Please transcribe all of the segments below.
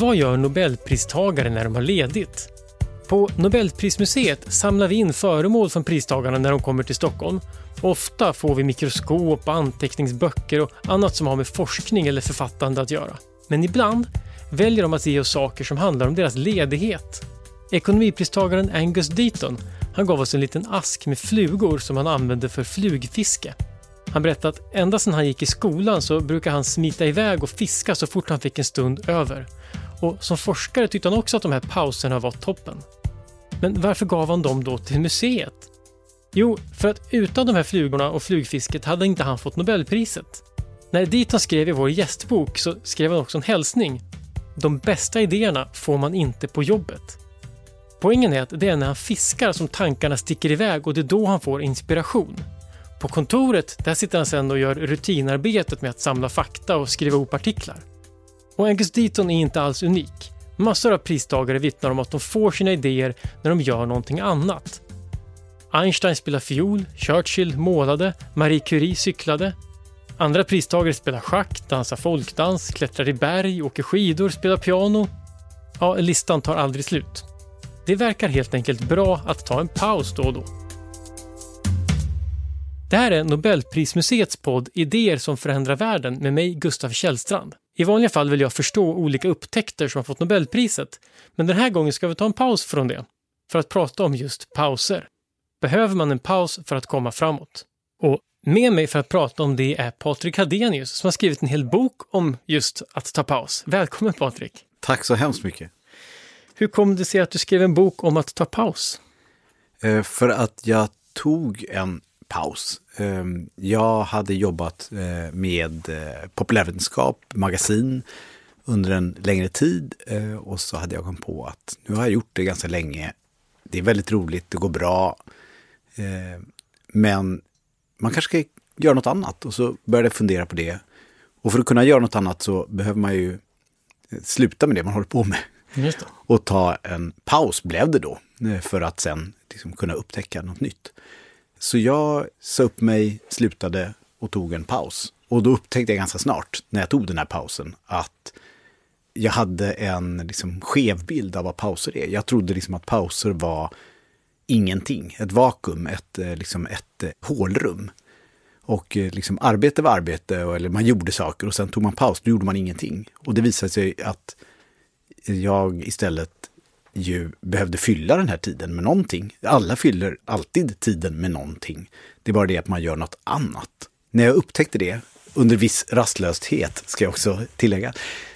Vad gör Nobelpristagare när de har ledigt? På Nobelprismuseet samlar vi in föremål från pristagarna när de kommer till Stockholm. Ofta får vi mikroskop, anteckningsböcker och annat som har med forskning eller författande att göra. Men ibland väljer de att ge oss saker som handlar om deras ledighet. Ekonomipristagaren Angus Deaton han gav oss en liten ask med flugor som han använde för flugfiske. Han berättade att ända sedan han gick i skolan så brukade han smita iväg och fiska så fort han fick en stund över. Och som forskare tyckte han också att de här pauserna var toppen. Men varför gav han dem då till museet? Jo, för att utan de här flugorna och flugfisket hade inte han fått Nobelpriset. När Deaton skrev i vår gästbok så skrev han också en hälsning. De bästa idéerna får man inte på jobbet. Poängen är att det är när han fiskar som tankarna sticker iväg och det är då han får inspiration. På kontoret där sitter han sen och gör rutinarbetet med att samla fakta och skriva ihop artiklar. Och Angus Deaton är inte alls unik. Massor av pristagare vittnar om att de får sina idéer när de gör någonting annat. Einstein spelade fiol, Churchill målade, Marie Curie cyklade. Andra pristagare spelar schack, dansar folkdans, klättrar i berg, åker skidor, spelar piano. Ja, listan tar aldrig slut. Det verkar helt enkelt bra att ta en paus då och då. Det här är Nobelprismuseets podd Idéer som förändrar världen med mig, Gustav Källstrand. I vanliga fall vill jag förstå olika upptäckter som har fått Nobelpriset, men den här gången ska vi ta en paus från det för att prata om just pauser. Behöver man en paus för att komma framåt? Och med mig för att prata om det är Patrik Hadenius som har skrivit en hel bok om just att ta paus. Välkommen Patrik! Tack så hemskt mycket! Hur kom det sig att du skrev en bok om att ta paus? Eh, för att jag tog en paus. Eh, jag hade jobbat eh, med populärvetenskap, magasin under en längre tid och så hade jag kommit på att nu har jag gjort det ganska länge. Det är väldigt roligt, det går bra. Men man kanske ska göra något annat och så började jag fundera på det. Och för att kunna göra något annat så behöver man ju sluta med det man håller på med. Och ta en paus blev det då, eh, för att sen liksom kunna upptäcka något nytt. Så jag sa upp mig, slutade och tog en paus. Och då upptäckte jag ganska snart, när jag tog den här pausen, att jag hade en liksom, skev bild av vad pauser är. Jag trodde liksom att pauser var ingenting, ett vakuum, ett, eh, liksom ett eh, hålrum. Och liksom arbete var arbete, eller man gjorde saker och sen tog man paus, då gjorde man ingenting. Och det visade sig att jag istället ju behövde fylla den här tiden med någonting. Alla fyller alltid tiden med någonting. Det är bara det att man gör något annat. När jag upptäckte det, under viss rastlöshet ska jag också tillägga,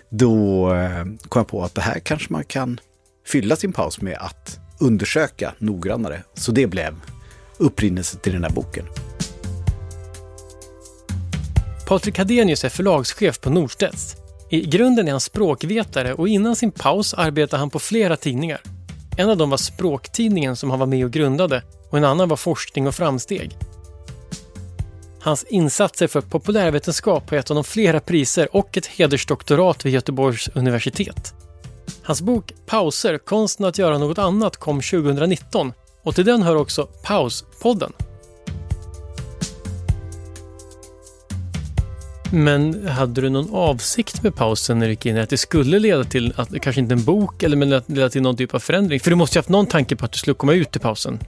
då eh, kom jag på att det här kanske man kan fylla sin paus med att undersöka noggrannare. Så det blev upprinnelsen till den här boken. Patrik Hadenius är förlagschef på Norstedts. I grunden är han språkvetare och innan sin paus arbetade han på flera tidningar. En av dem var Språktidningen som han var med och grundade och en annan var Forskning och framsteg. Hans insatser för populärvetenskap har gett honom flera priser och ett hedersdoktorat vid Göteborgs universitet. Hans bok Pauser, konsten att göra något annat kom 2019 och till den hör också Pauspodden. Men hade du någon avsikt med pausen när du gick in? Att det skulle leda till, att, kanske inte en bok, eller men leda till någon typ av förändring? För du måste ju haft någon tanke på att du skulle komma ut i pausen.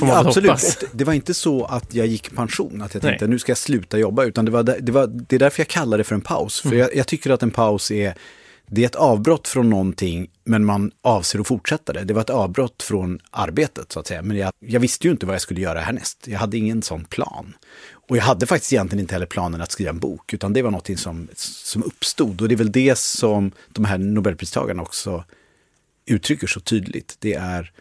Ja, absolut. Hoppas. Det var inte så att jag gick i pension, att jag tänkte Nej. nu ska jag sluta jobba, utan det, var, det, var, det är därför jag kallar det för en paus. För mm. jag, jag, tycker att en paus är, det är ett avbrott från någonting, men man avser att fortsätta det. Det var ett avbrott från arbetet, så att säga. Men jag, jag visste ju inte vad jag skulle göra härnäst. Jag hade ingen sån plan. Och jag hade faktiskt egentligen inte heller planen att skriva en bok, utan det var något som, som uppstod. Och det är väl det som de här Nobelpristagarna också uttrycker så tydligt. Det är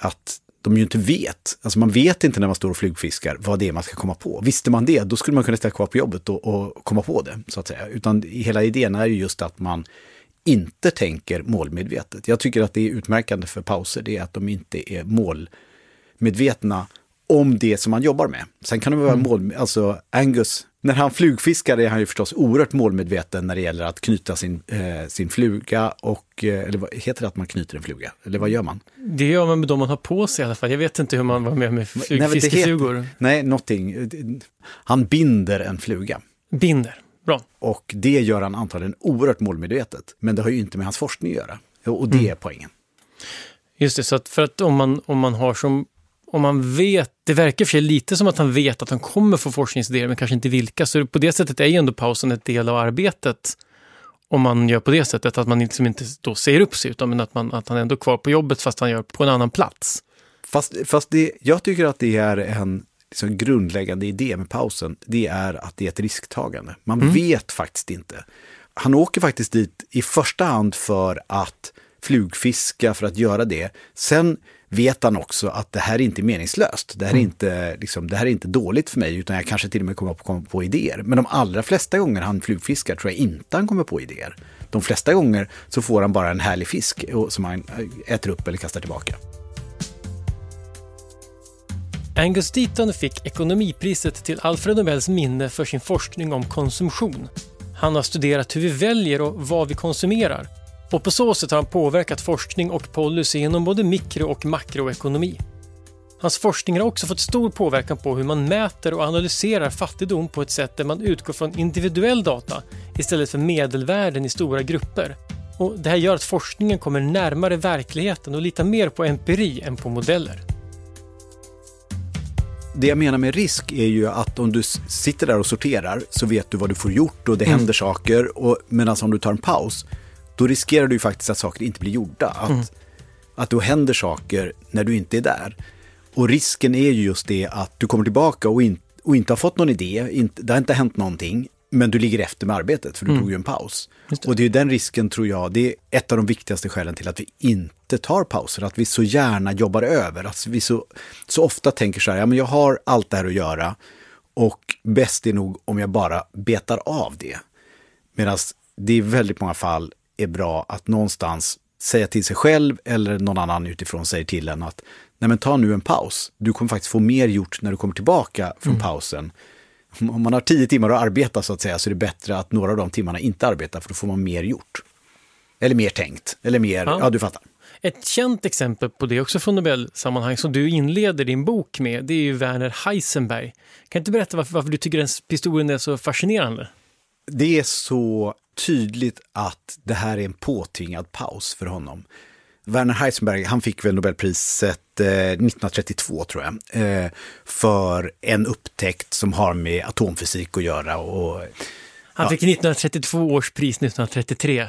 att de ju inte vet, alltså man vet inte när man står och flugfiskar vad det är man ska komma på. Visste man det, då skulle man kunna ställa kvar på jobbet och, och komma på det, så att säga. Utan hela idén är ju just att man inte tänker målmedvetet. Jag tycker att det är utmärkande för pauser, det är att de inte är målmedvetna om det som man jobbar med. Sen kan det vara mål, alltså Angus, när han flugfiskar är han ju förstås oerhört målmedveten när det gäller att knyta sin, eh, sin fluga och, eh, eller vad heter det att man knyter en fluga? Eller vad gör man? Det gör man med de man har på sig i alla fall. Jag vet inte hur man var med med flyg, Nej, fiskeflugor. Nej, någonting. Han binder en fluga. Binder. Bra. Och det gör han antagligen oerhört målmedvetet. Men det har ju inte med hans forskning att göra. Och det är poängen. Just det, så att för att om man, om man har som om man vet, det verkar för sig lite som att han vet att han kommer få forskningsidéer, men kanske inte vilka. Så på det sättet är ju ändå pausen ett del av arbetet. Om man gör på det sättet, att man liksom inte då säger upp sig, utan men att, man, att han ändå är kvar på jobbet fast han gör på en annan plats. Fast, fast det, jag tycker att det är en liksom grundläggande idé med pausen. Det är att det är ett risktagande. Man vet faktiskt inte. Han åker faktiskt dit i första hand för att flugfiska, för att göra det. Sen vet han också att det här är inte meningslöst. Det här är, inte, liksom, det här är inte dåligt för mig, utan jag kanske till och med kommer på, kommer på idéer. Men de allra flesta gånger han flugfiskar tror jag inte han kommer på idéer. De flesta gånger så får han bara en härlig fisk som han eh, äter upp eller kastar tillbaka. Angus Deaton fick ekonomipriset till Alfred Nobels minne för sin forskning om konsumtion. Han har studerat hur vi väljer och vad vi konsumerar. Och på så sätt har han påverkat forskning och policy inom både mikro och makroekonomi. Hans forskning har också fått stor påverkan på hur man mäter och analyserar fattigdom på ett sätt där man utgår från individuell data istället för medelvärden i stora grupper. Och det här gör att forskningen kommer närmare verkligheten och litar mer på empiri än på modeller. Det jag menar med risk är ju att om du sitter där och sorterar så vet du vad du får gjort och det händer saker. Och, medan om du tar en paus, då riskerar du ju faktiskt att saker inte blir gjorda. Att, att då händer saker när du inte är där. Och risken är ju just det att du kommer tillbaka och, in, och inte har fått någon idé, inte, det har inte hänt någonting, men du ligger efter med arbetet för du tog ju en paus. Det. Och det är den risken tror jag, det är ett av de viktigaste skälen till att vi inte tar pauser, att vi så gärna jobbar över, att vi så, så ofta tänker så här, ja men jag har allt det här att göra och bäst är nog om jag bara betar av det. Medan det i väldigt många fall är bra att någonstans säga till sig själv eller någon annan utifrån säger till en att nej men ta nu en paus. Du kommer faktiskt få mer gjort när du kommer tillbaka från pausen. Om man har tio timmar att arbeta så att säga så är det bättre att några av de timmarna inte arbetar för då får man mer gjort. Eller mer tänkt, eller mer, Ja. ja, du fattar. Ett känt exempel på det också från Nobelsammanhang som du inleder din bok med, det är ju Werner Heisenberg. Kan inte berätta varför, varför du tycker den historien är så fascinerande? Det är så tydligt att det här är en påtvingad paus för honom. Werner Heisenberg, han fick väl Nobelpriset eh, 1932 tror jag, eh, för en upptäckt som har med atomfysik att göra. Och, Han fick 1932 års pris 1933.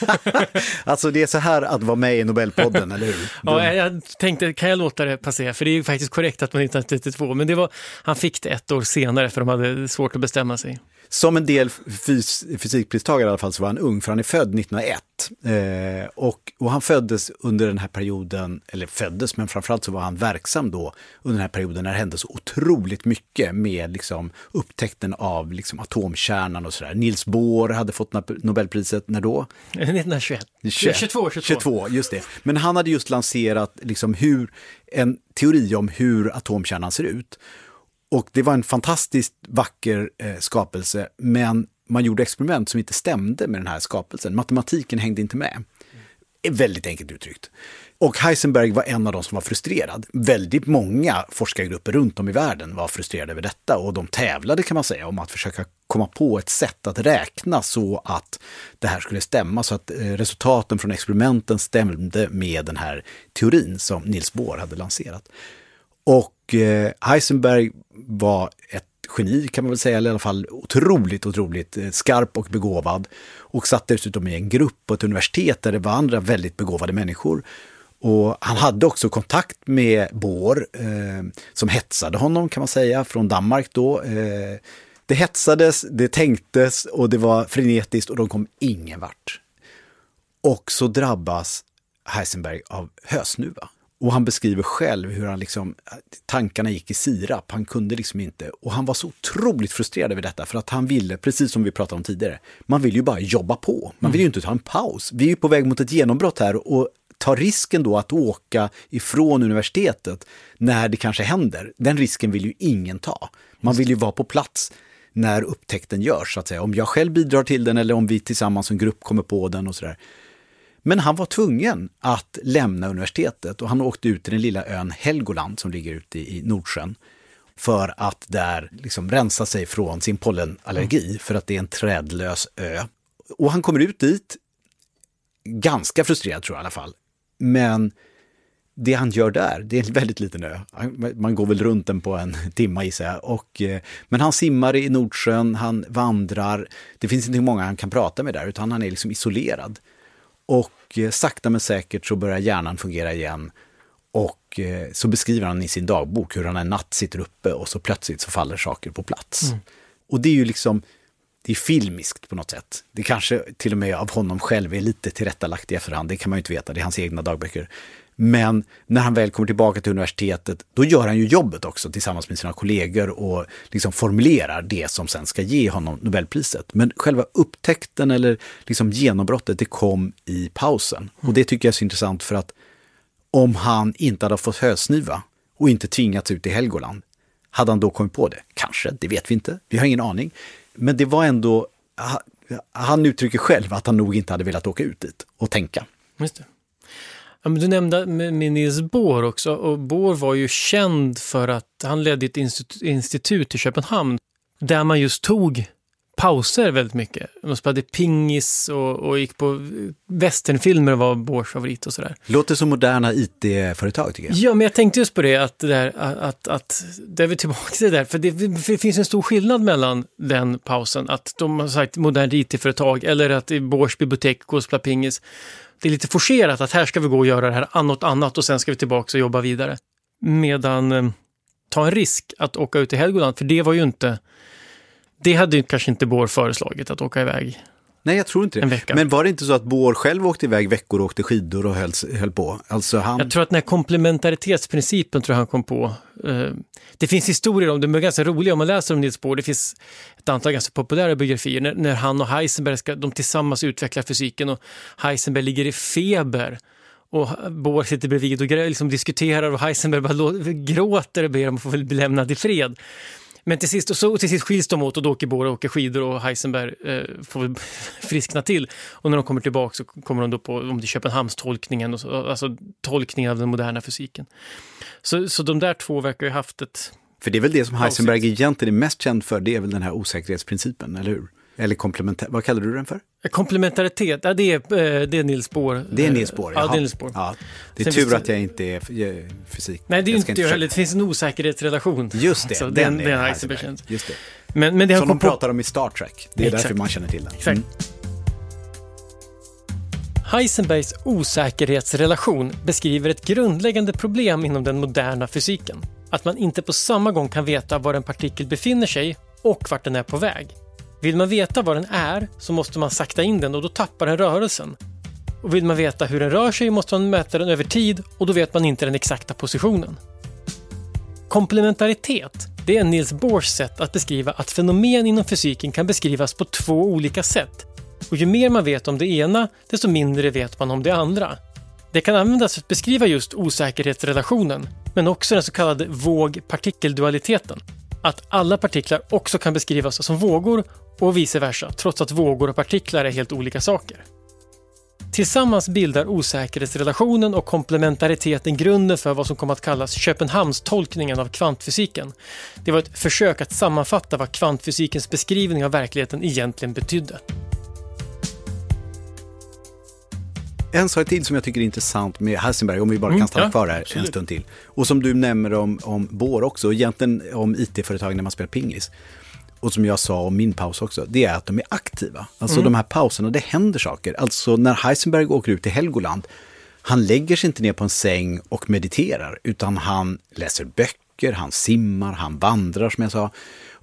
alltså det är så här att vara med i Nobelpodden, eller hur? Ja, jag- jag tänkte, kan jag låta det passera? För det är ju faktiskt korrekt att man 1932, men det var, han fick det ett år senare för de hade svårt att bestämma sig. Som en del fys fysikpristagare i alla fall så var han ung, för han är född 1901. Eh, och, och han föddes under den här perioden, eller föddes, men framförallt så var han verksam då under den här perioden när det hände så otroligt mycket med liksom, upptäckten av liksom, atomkärnan och sådär. Nils Bohr hade fått Nobel- Nobelpriset, när då? 1921. 21. 22, 22. 22, just det. Men han hade just lanserat liksom hur, en teori om hur atomkärnan ser ut. Och det var en fantastiskt vacker eh, skapelse, men man gjorde experiment som inte stämde med den här skapelsen. Matematiken hängde inte med. Eh, väldigt enkelt uttryckt. Och Heisenberg var en av de som var frustrerad. Väldigt många forskargrupper runt om i världen var frustrerade över detta och de tävlade kan man säga om att försöka komma på ett sätt att räkna så att det här skulle stämma, så att eh, resultaten från experimenten stämde med den här teorin som Niels Bohr hade lanserat. Och eh, Heisenberg var ett geni kan man väl säga, eller i alla fall otroligt, otroligt eh, skarp och begåvad. Och satt dessutom i en grupp på ett universitet där det var andra väldigt begåvade människor. Och han hade också kontakt med Bohr, eh, som hetsade honom kan man säga, från Danmark då. Eh, det hetsades, det tänktes och det var frenetiskt och de kom ingen vart. Och så drabbas Heisenberg av hösnuva. Och han beskriver själv hur han liksom, tankarna gick i sirap, han kunde liksom inte. Och han var så otroligt frustrerad över detta, för att han ville, precis som vi pratade om tidigare, man vill ju bara jobba på. Man vill ju inte ta en paus. Vi är ju på väg mot ett genombrott här och ta risken då att åka ifrån universitetet när det kanske händer, den risken vill ju ingen ta. Man vill ju vara på plats när upptäckten görs, så att säga. Om jag själv bidrar till den eller om vi tillsammans som grupp kommer på den och sådär. Men han var tvungen att lämna universitetet och han åkte ut till den lilla ön Helgoland som ligger ute i Nordsjön för att där liksom rensa sig från sin pollenallergi, mm. för att det är en trädlös ö. Och han kommer ut dit, ganska frustrerad tror jag i alla fall. Men det han gör där, det är en väldigt liten ö. Man går väl runt den på en timma gissar jag. Och, eh, men han simmar i Nordsjön, han vandrar. Det finns inte många han kan prata med där, utan han är liksom isolerad. Och eh, sakta men säkert så börjar hjärnan fungera igen. Och eh, så beskriver han i sin dagbok hur han en natt sitter uppe och så plötsligt så faller saker på plats. Mm. Och det är ju liksom, det är filmiskt på något sätt. Det kanske till och med av honom själv är lite tillrättalagt i efterhand, det kan man ju inte veta, det är hans egna dagböcker. Men när han väl kommer tillbaka till universitetet, då gör han ju jobbet också tillsammans med sina kollegor och liksom formulerar det som sen ska ge honom Nobelpriset. Men själva upptäckten eller liksom genombrottet, det kom i pausen. Och det tycker jag är så intressant för att om han inte hade fått hösniva och inte tvingats ut i Helgoland, hade han då kommit på det? Kanske, det vet vi inte. Vi har ingen aning. Men det var ändå, han uttrycker själv att han nog inte hade velat åka ut dit och tänka. Just det. Ja, men du nämnde med, Nils Bohr också, och Bohr var ju känd för att han ledde ett institut i Köpenhamn där man just tog pauser väldigt mycket. De spelade pingis och, och gick på westernfilmer var Bohrs favorit och sådär. Låter som moderna IT-företag tycker jag. Ja, men jag tänkte just på det, att, det där, att, att, det är vi tillbaka till det där, för det, det, finns en stor skillnad mellan den pausen, att de har sagt modernt IT-företag eller att i Bohrs bibliotek gå och spela pingis det är lite forcerat att här ska vi gå och göra det här något annat och sen ska vi tillbaka och jobba vidare. Medan eh, ta en risk att åka ut i Helgoland, för det var ju inte, det hade kanske inte Bohr föreslagit att åka iväg Nej, jag tror inte det. Men var det inte så att Bohr själv åkte iväg veckor och åkte skidor och höll, höll på? Alltså han... Jag tror att den här komplementaritetsprincipen tror jag han kom på. Eh, det finns historier om, de är ganska roliga om man läser om Niels Bohr. Det finns ett antal ganska populära biografier när, när han och Heisenberg ska, de tillsammans utvecklar fysiken och Heisenberg ligger i feber och Bohr sitter bredvid och liksom diskuterar och Heisenberg bara gråter och ber om att få bli lämnad i fred. Men till sist, och så, till sist skiljs de åt och då åker Bora åker skidor och Heisenberg eh, får friskna till. Och när de kommer tillbaka så kommer de då på om det är Köpenhamnstolkningen, och så, alltså tolkningen av den moderna fysiken. Så, så de där två verkar ju haft ett... För det är väl det som Heisenberg egentligen är mest känd för, det är väl den här osäkerhetsprincipen, eller hur? Eller komplementär, vad kallar du den för? Komplementaritet, ja, det, är, eh, det är Nils Bohr. Det är Nils Bohr, ja. det är Nils Bohr. Ja, det är Sen tur att jag inte är fysik. Nej, det är jag inte jag heller. Det finns en osäkerhetsrelation. Just det, alltså, den, den, är Heisenberg. Just det. Men, men det Som de pratar om i Star Trek. Det är Exakt. därför man känner till den. Exakt. Mm. Heisenbergs osäkerhetsrelation beskriver ett grundläggande problem inom den moderna fysiken. Att man inte på samma gång kan veta var en partikel befinner sig och vart den är på väg. Vill man veta vad den är så måste man sakta in den och då tappar den rörelsen. Och vill man veta hur den rör sig måste man mäta den över tid och då vet man inte den exakta positionen. Komplementaritet, det är Niels Bohrs sätt att beskriva att fenomen inom fysiken kan beskrivas på två olika sätt. Och ju mer man vet om det ena, desto mindre vet man om det andra. Det kan användas för att beskriva just osäkerhetsrelationen, men också den så kallade våg-partikeldualiteten. Att alla partiklar också kan beskrivas som vågor och vice versa, trots att vågor och partiklar är helt olika saker. Tillsammans bildar osäkerhetsrelationen och komplementariteten grunden för vad som kom att kallas Köpenhamnstolkningen av kvantfysiken. Det var ett försök att sammanfatta vad kvantfysikens beskrivning av verkligheten egentligen betydde. En sak till som jag tycker är intressant med Heisenberg, om vi bara kan mm, stanna mm, kvar här absolut. en stund till. Och som du nämner om, om Bohr också, egentligen om IT-företag när man spelar pingis och som jag sa om min paus också, det är att de är aktiva. Alltså mm. de här pauserna, det händer saker. Alltså när Heisenberg åker ut till Helgoland, han lägger sig inte ner på en säng och mediterar, utan han läser böcker, han simmar, han vandrar som jag sa.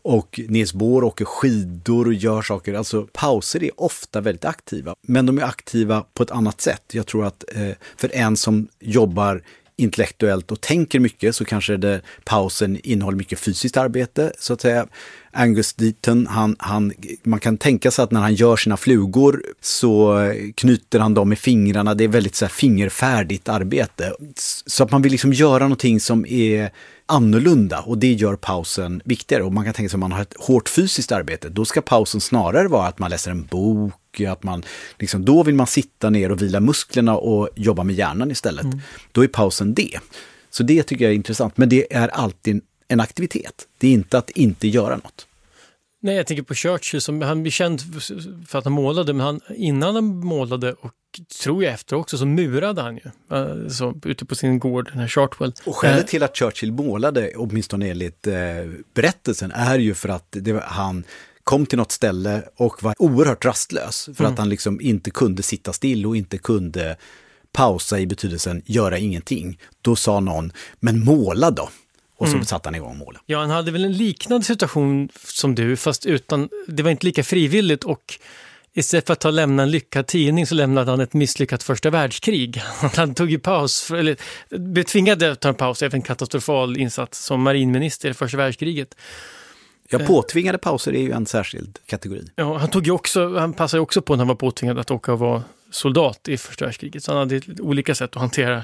Och Niels Bohr åker skidor och gör saker. Alltså pauser är ofta väldigt aktiva, men de är aktiva på ett annat sätt. Jag tror att eh, för en som jobbar intellektuellt och tänker mycket så kanske det, pausen innehåller mycket fysiskt arbete, så att säga. Angus Deaton, han, han, man kan tänka sig att när han gör sina flugor så knyter han dem med fingrarna. Det är väldigt så här, fingerfärdigt arbete. Så att man vill liksom göra någonting som är annorlunda och det gör pausen viktigare. Och man kan tänka sig att man har ett hårt fysiskt arbete, då ska pausen snarare vara att man läser en bok, att man, liksom, då vill man sitta ner och vila musklerna och jobba med hjärnan istället. Mm. Då är pausen det. Så det tycker jag är intressant, men det är alltid en aktivitet. Det är inte att inte göra något. Nej, jag tänker på Churchill, som han blir känd för att han målade, men han, innan han målade och tror jag efter också, så murade han ju eh, så, ute på sin gård, den här Chartwell. Och skälet eh. till att Churchill målade, åtminstone enligt eh, berättelsen, är ju för att det, han kom till något ställe och var oerhört rastlös för mm. att han liksom inte kunde sitta still och inte kunde pausa i betydelsen göra ingenting. Då sa någon, men måla då. Och så mm. satte han igång måla. Ja, han hade väl en liknande situation som du, fast utan, det var inte lika frivilligt och istället för att ta lämna en lyckad tidning så lämnade han ett misslyckat första världskrig. Han tog ju paus, för, eller blev tvingad att ta en paus efter en katastrofal insats som marinminister i första världskriget. Ja, påtvingade pauser är ju en särskild kategori. Ja, han, tog ju också, han passade också på när han var påtvingad att åka och vara soldat i första världskriget. Så han hade olika sätt att hantera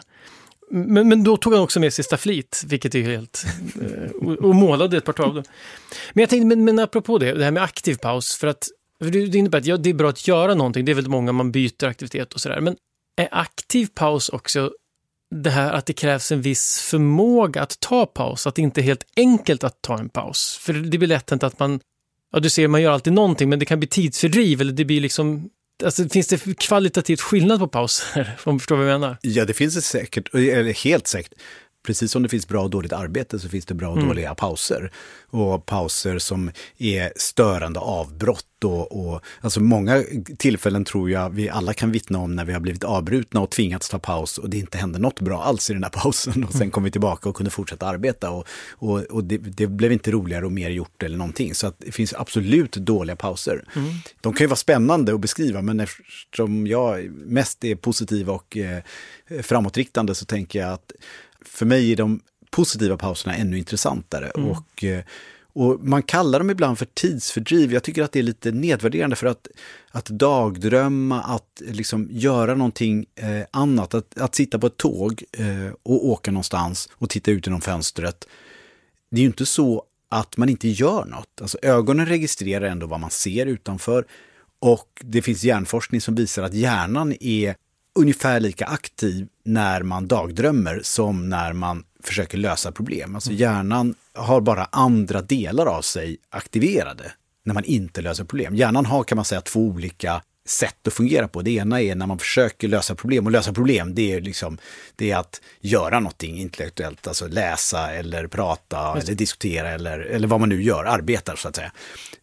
men, men då tog han också med sig flit, vilket är helt... Eh, och, och, målade ett par tavlor. Men jag tänkte, men, men apropå det, det här med aktiv paus, för att för det innebär att ja, det är bra att göra någonting, det är väldigt många man byter aktivitet och sådär. Men är aktiv paus också det här att det krävs en viss förmåga att ta paus, att det inte är helt enkelt att ta en paus. För det blir lätt hänt att man, ja du ser, man gör alltid någonting, men det kan bli tidsfördriv eller det blir liksom Alltså, finns det kvalitativt skillnad på pauser? Om du förstår vad jag menar? Ja, det finns det säkert, eller helt säkert. Precis som det finns bra och dåligt arbete så finns det bra och mm. dåliga pauser. Och pauser som är störande avbrott. Och, och, alltså många tillfällen tror jag vi alla kan vittna om när vi har blivit avbrutna och tvingats ta paus och det inte hände något bra alls i den här pausen. Och sen mm. kom vi tillbaka och kunde fortsätta arbeta. Och, och, och det, det, blev inte roligare och mer gjort eller någonting. Så att det finns absolut dåliga pauser. Mm. De kan ju vara spännande att beskriva men eftersom jag mest är positiv och eh, framåtriktande så tänker jag att för mig är de positiva pauserna ännu intressantare. Mm. Och, eh, och man kallar dem ibland för tidsfördriv. Jag tycker att det är lite nedvärderande för att, att dagdrömma, att liksom göra någonting eh, annat, att, att sitta på ett tåg eh, och åka någonstans och titta ut genom fönstret. Det är ju inte så att man inte gör något. Alltså ögonen registrerar ändå vad man ser utanför och det finns hjärnforskning som visar att hjärnan är ungefär lika aktiv när man dagdrömmer som när man försöker lösa problem. Alltså hjärnan har bara andra delar av sig aktiverade när man inte löser problem. Hjärnan har kan man säga två olika sätt att fungera på. Det ena är när man försöker lösa problem och lösa problem det är liksom det är att göra någonting intellektuellt, alltså läsa eller prata eller diskutera eller, eller vad man nu gör, arbetar så att säga.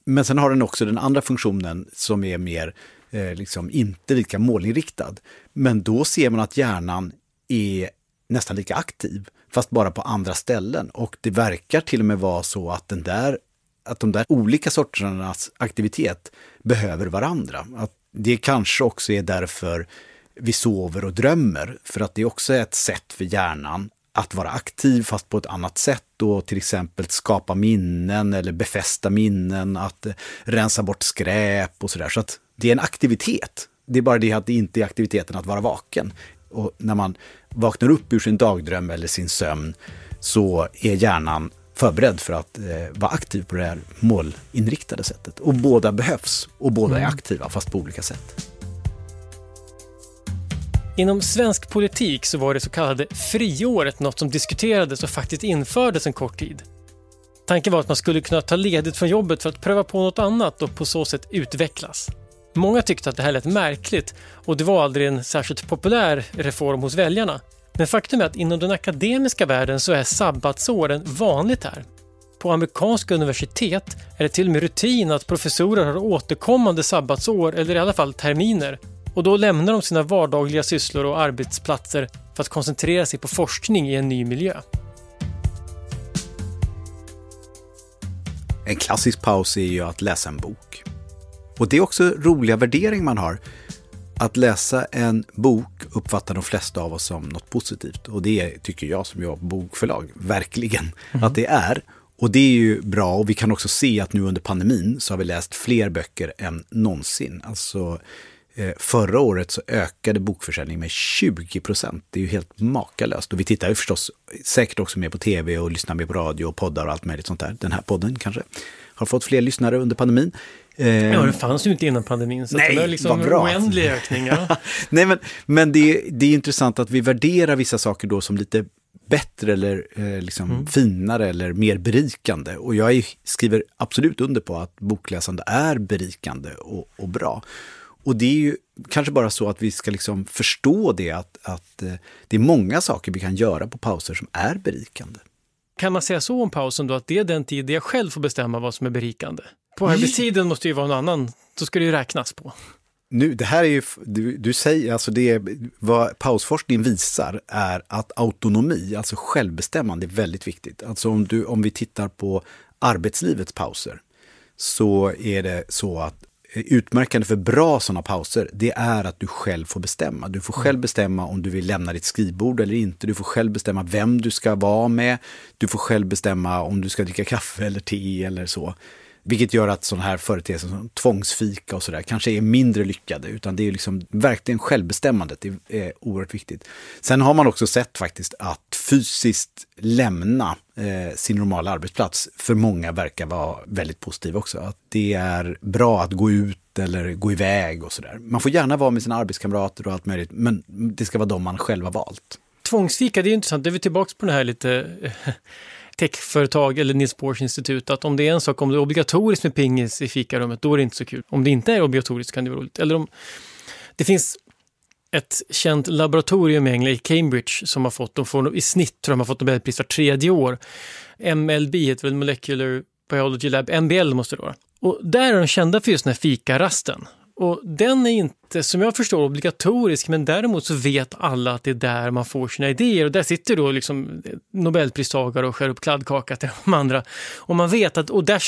Men sen har den också den andra funktionen som är mer eh, liksom inte lika målinriktad. Men då ser man att hjärnan är nästan lika aktiv, fast bara på andra ställen. Och det verkar till och med vara så att, den där, att de där olika sorternas aktivitet behöver varandra. Att det kanske också är därför vi sover och drömmer, för att det är också ett sätt för hjärnan att vara aktiv fast på ett annat sätt och till exempel skapa minnen eller befästa minnen, att rensa bort skräp och sådär. Så att det är en aktivitet. Det är bara det att det inte är aktiviteten att vara vaken. Och när man vaknar upp ur sin dagdröm eller sin sömn så är hjärnan förberedd för att eh, vara aktiv på det här målinriktade sättet. Och båda behövs och båda är mm. aktiva fast på olika sätt. Inom svensk politik så var det så kallade friåret något som diskuterades och faktiskt infördes en kort tid. Tanken var att man skulle kunna ta ledigt från jobbet för att pröva på något annat och på så sätt utvecklas. Många tyckte att det här lät märkligt och det var aldrig en särskilt populär reform hos väljarna. Men faktum är att inom den akademiska världen så är sabbatsåren vanligt här. På amerikanska universitet är det till och med rutin att professorer har återkommande sabbatsår eller i alla fall terminer. Och då lämnar de sina vardagliga sysslor och arbetsplatser för att koncentrera sig på forskning i en ny miljö. En klassisk paus är ju att läsa en bok. Och det är också roliga värderingar man har. Att läsa en bok uppfattar de flesta av oss som något positivt. Och det tycker jag som jobbar på bokförlag, verkligen, mm. att det är. Och det är ju bra och vi kan också se att nu under pandemin så har vi läst fler böcker än någonsin. Alltså eh, förra året så ökade bokförsäljningen med 20 procent. Det är ju helt makalöst. Och vi tittar ju förstås säkert också mer på tv och lyssnar mer på radio och poddar och allt möjligt sånt där. Den här podden kanske har fått fler lyssnare under pandemin. Eh, ja, det fanns ju inte innan pandemin. Så nej, det var liksom bra. oändlig ökning. Ja. nej, men, men det, det är intressant att vi värderar vissa saker då som lite bättre eller eh, liksom mm. finare eller mer berikande. Och jag är, skriver absolut under på att bokläsande är berikande och, och, bra. Och det är ju kanske bara så att vi ska liksom förstå det, att, att eh, det är många saker vi kan göra på pauser som är berikande. Kan man säga så om pausen då, att det är den tid där jag själv får bestämma vad som är berikande? På arbetstiden måste ju vara någon annan, då ska det ju räknas på. Nu, det här är ju, du, du säger, alltså det, vad pausforskning visar är att autonomi, alltså självbestämmande, är väldigt viktigt. Alltså om, du, om vi tittar på arbetslivets pauser, så är det så att utmärkande för bra sådana pauser, det är att du själv får bestämma. Du får själv mm. bestämma om du vill lämna ditt skrivbord eller inte. Du får själv bestämma vem du ska vara med. Du får själv bestämma om du ska dricka kaffe eller te eller så. Vilket gör att sådana här företeelser som tvångsfika och sådär kanske är mindre lyckade. Utan det är liksom verkligen självbestämmandet är, är oerhört viktigt. Sen har man också sett faktiskt att fysiskt lämna eh, sin normala arbetsplats för många verkar vara väldigt positivt också. Att det är bra att gå ut eller gå iväg och sådär. Man får gärna vara med sina arbetskamrater och allt möjligt, men det ska vara de man själv har valt. Tvångsfika, det är intressant. Det är vi tillbaka på det här lite techföretag eller Nils Bohrs institut att om det är en sak, om det är obligatoriskt med pingis i fikarummet, då är det inte så kul. Om det inte är obligatoriskt kan det vara roligt. Eller om det finns ett känt laboratorium i England, i Cambridge, som har fått, de får, i snitt tror jag de har fått Nobelpris var tredje år. MLB heter väl Molecular Biology Lab, MBL måste det vara. Och där är de kända för just den här fikarasten. Och den är inte, som jag förstår, obligatorisk, men däremot så vet alla att det är där man får sina idéer. Och där sitter då liksom Nobelpristagare och skär upp kladdkaka till de andra. Och man vet att, och där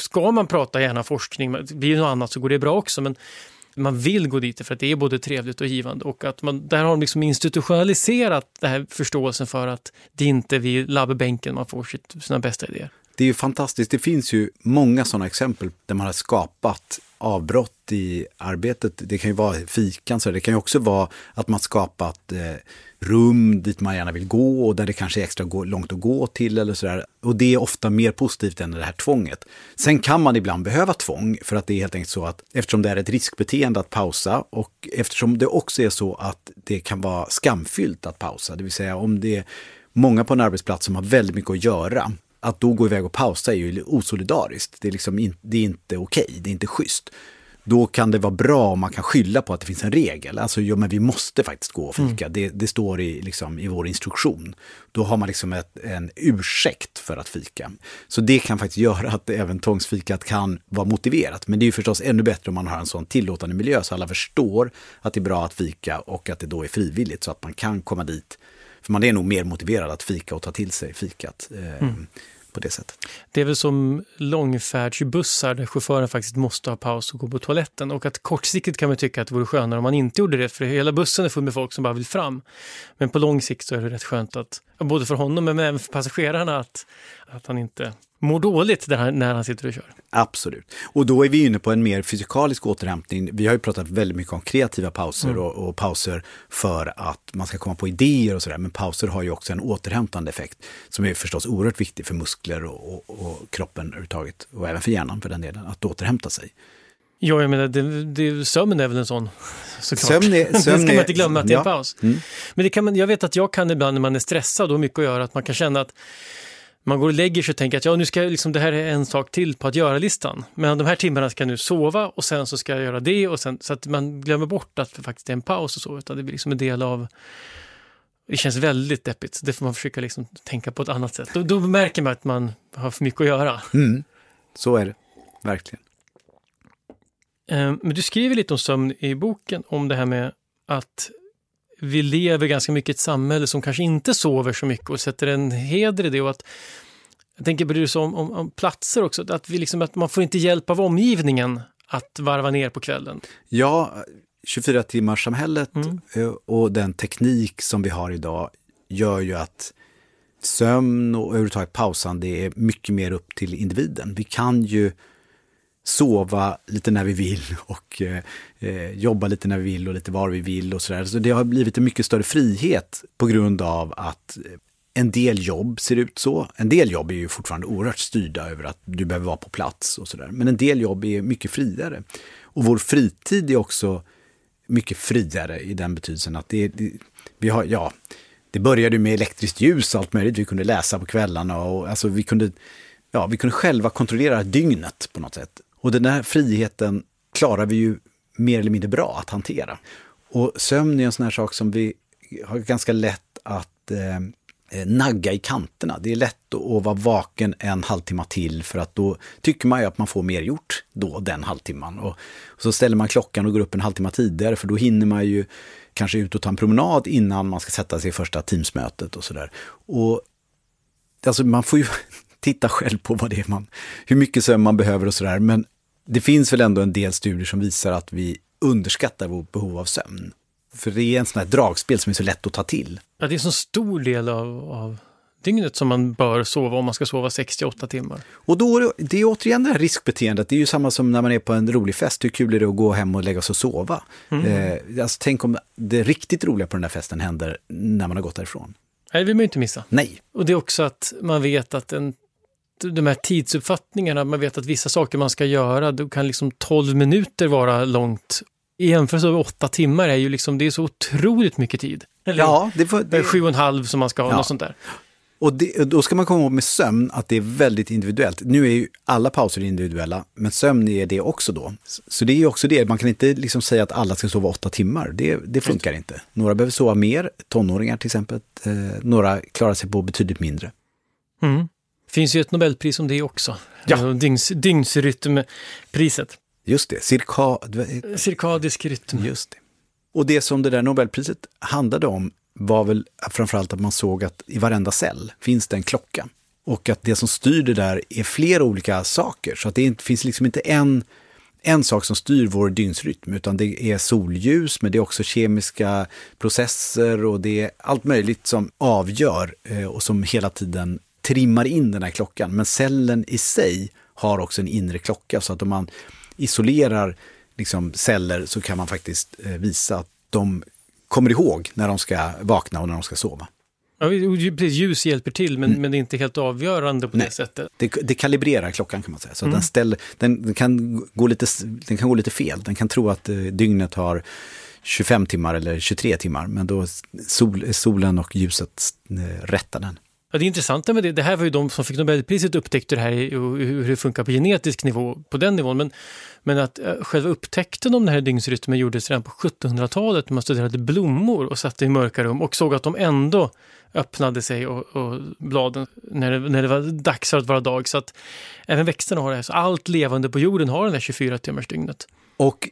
ska man prata gärna forskning, blir det något annat så går det bra också, men man vill gå dit för att det är både trevligt och givande och att man, där har de liksom institutionaliserat den här förståelsen för att det inte är vid labbänken man får sitt, sina bästa idéer. Det är ju fantastiskt. Det finns ju många sådana exempel där man har skapat avbrott i arbetet. Det kan ju vara fikan, så det kan ju också vara att man skapat eh, rum dit man gärna vill gå och där det kanske är extra långt att gå till eller sådär. Och det är ofta mer positivt än det här tvånget. Sen kan man ibland behöva tvång för att det är helt enkelt så att eftersom det är ett riskbeteende att pausa och eftersom det också är så att det kan vara skamfyllt att pausa, det vill säga om det är många på en arbetsplats som har väldigt mycket att göra att då gå iväg och pausa är ju osolidariskt. Det är, liksom in, det är inte okej, okay, det är inte schysst. Då kan det vara bra om man kan skylla på att det finns en regel. Alltså, ja, men vi måste faktiskt gå och fika. Mm. Det, det, står i, liksom, i vår instruktion. Då har man liksom ett, en ursäkt för att fika. Så det kan faktiskt göra att även tvångsfikat kan vara motiverat. Men det är ju förstås ännu bättre om man har en sån tillåtande miljö så alla förstår att det är bra att fika och att det då är frivilligt så att man kan komma dit. För man är nog mer motiverad att fika och ta till sig fikat. Eh, mm på det sättet. Det är väl som långfärdsbussar där chauffören faktiskt måste ha paus och gå på toaletten och att kortsiktigt kan man tycka att det vore skönare om man inte gjorde det för hela bussen är full med folk som bara vill fram. Men på lång sikt så är det rätt skönt att, både för honom men även för passagerarna att, att han inte mår dåligt han, när han sitter och kör. Absolut. Och då är vi inne på en mer fysikalisk återhämtning. Vi har ju pratat väldigt mycket om kreativa pauser mm. och, och, pauser för att man ska komma på idéer och sådär. Men pauser har ju också en återhämtande effekt som är förstås oerhört viktig för muskler och, och, och kroppen överhuvudtaget. Och även för hjärnan för den delen, att återhämta sig. Ja, jag menar, det, det, sömn är väl en sån såklart. Sömn är, sömn det ska man inte glömma att det är en paus. Mm. Men det kan man, jag vet att jag kan ibland när man är stressad och mycket att göra, att man kan känna att man går och lägger sig och tänker att ja, nu ska jag liksom, det här är en sak till på att göra-listan. Men de här timmarna ska jag nu sova och sen så ska jag göra det och sen, så att man glömmer bort att det faktiskt är en paus och så, utan det blir liksom en del av det känns väldigt deppigt, det får man försöka liksom tänka på ett annat sätt. Då, då märker man att man har för mycket att göra. Mm. Så är det, verkligen. Ehm, men du skriver lite om sömn i boken, om det här med att vi lever ganska mycket i ett samhälle som kanske inte sover så mycket och sätter en heder i det. Och att, jag tänker bryr sig om, om, om, platser också, att, vi liksom, att man får inte hjälp av omgivningen att varva ner på kvällen. Ja, 24-timmarssamhället Mm. eh, och den teknik som vi har idag gör ju att sömn och överhuvudtaget pausande är mycket mer upp till individen. Vi kan ju sova lite när vi vill och eh, eh, jobba lite när vi vill och lite var vi vill och sådär. Så det har blivit en mycket större frihet på grund av att eh, en del jobb ser ut så. En del jobb är ju fortfarande oerhört styrda över att du behöver vara på plats och sådär. Men en del jobb är mycket friare. Och vår fritid är också mycket friare i den betydelsen att det, det vi har, ja, det började med elektriskt ljus och allt möjligt. Vi kunde läsa på kvällarna och alltså vi kunde, ja, vi kunde själva kontrollera dygnet på något sätt. Och den här friheten klarar vi ju mer eller mindre bra att hantera. Och sömn är en sån här sak som vi har ganska lätt att eh, eh nagga i kanterna. Det är lätt att vara vaken en halvtimme till för att då tycker man ju att man får mer gjort då den halvtimman. Och, och så ställer man klockan och går upp en halvtimme tidigare för då hinner man ju kanske ut och ta en promenad innan man ska sätta sig i första Teamsmötet och sådär. Och alltså man får ju titta själv på vad det är man, hur mycket sömn man behöver och sådär. Men det finns väl ändå en del studier som visar att vi underskattar vårt behov av sömn. För det är en sån här dragspel som är så lätt att ta till. Ja, det är en så stor del av, av dygnet som man bör sova om man ska sova 68 timmar. Och då, är det- det är återigen det här riskbeteendet, det är ju samma som när man är på en rolig fest, hur kul är det att gå hem och lägga sig och sova? Eh, alltså, tänk om det riktigt roliga på den där festen händer när man har gått därifrån. Nej, det vill man ju inte missa. Nej, Och det är också att man vet att en, de här tidsuppfattningarna, man vet att vissa saker man ska göra, då kan liksom 12 minuter vara långt. I jämförelse med åtta timmar är ju liksom, det är så otroligt mycket tid. Eller ja, det får, det är sju och en halv som man ska ha, Ja. något sånt där. och det, då ska man komma ihåg med sömn att det är väldigt individuellt. Nu är ju alla pauser individuella, men sömn är det också då. Så det är ju också det, man kan inte liksom säga att alla ska sova åtta timmar, det, det funkar inte. Några behöver sova mer, tonåringar till exempel, eh, några klarar sig på betydligt mindre. Mm. Finns ju ett Nobelpris om det också. Ja. Alltså Dygns, dygnsrytmpriset. Just det, cirka, Cirkadisk rytm. Just det. Och det som det där Nobelpriset handlade om var väl framförallt att man såg att i varenda cell finns det en klocka. Och att det som styr det där är flera olika saker. Så att det finns liksom inte en, en sak som styr vår dygnsrytm, utan det är solljus, men det är också kemiska processer och det är allt möjligt som avgör eh, och som hela tiden trimmar in den här klockan. Men cellen i sig har också en inre klocka, så att om man isolerar liksom celler så kan man faktiskt eh, visa att de kommer ihåg när de ska vakna och när de ska sova. Ja, precis, ljus hjälper till, men, men det är inte helt avgörande på Nej. det sättet. Det, det kalibrerar klockan kan man säga. Så att den, ställer, den, den, kan gå lite, den kan gå lite fel. Den kan tro att eh, dygnet har 25 timmar eller 23 timmar, men då sol, solen och ljuset eh, rättar den. Ja, det intressanta med det, det här var ju de som fick Nobelpriset upptäckte det här och hur det funkar på genetisk nivå, på den nivån. Men, men att eh, själva upptäckten om den här dygnsrytmen gjordes redan på 1700-talet när man studerade blommor och satte i mörka rum och såg att de ändå öppnade sig och, och bladen när det, när det var dags för att vara dag. Så att även växterna har det här. Så allt levande på jorden har den här 24 timmars dygnet. Och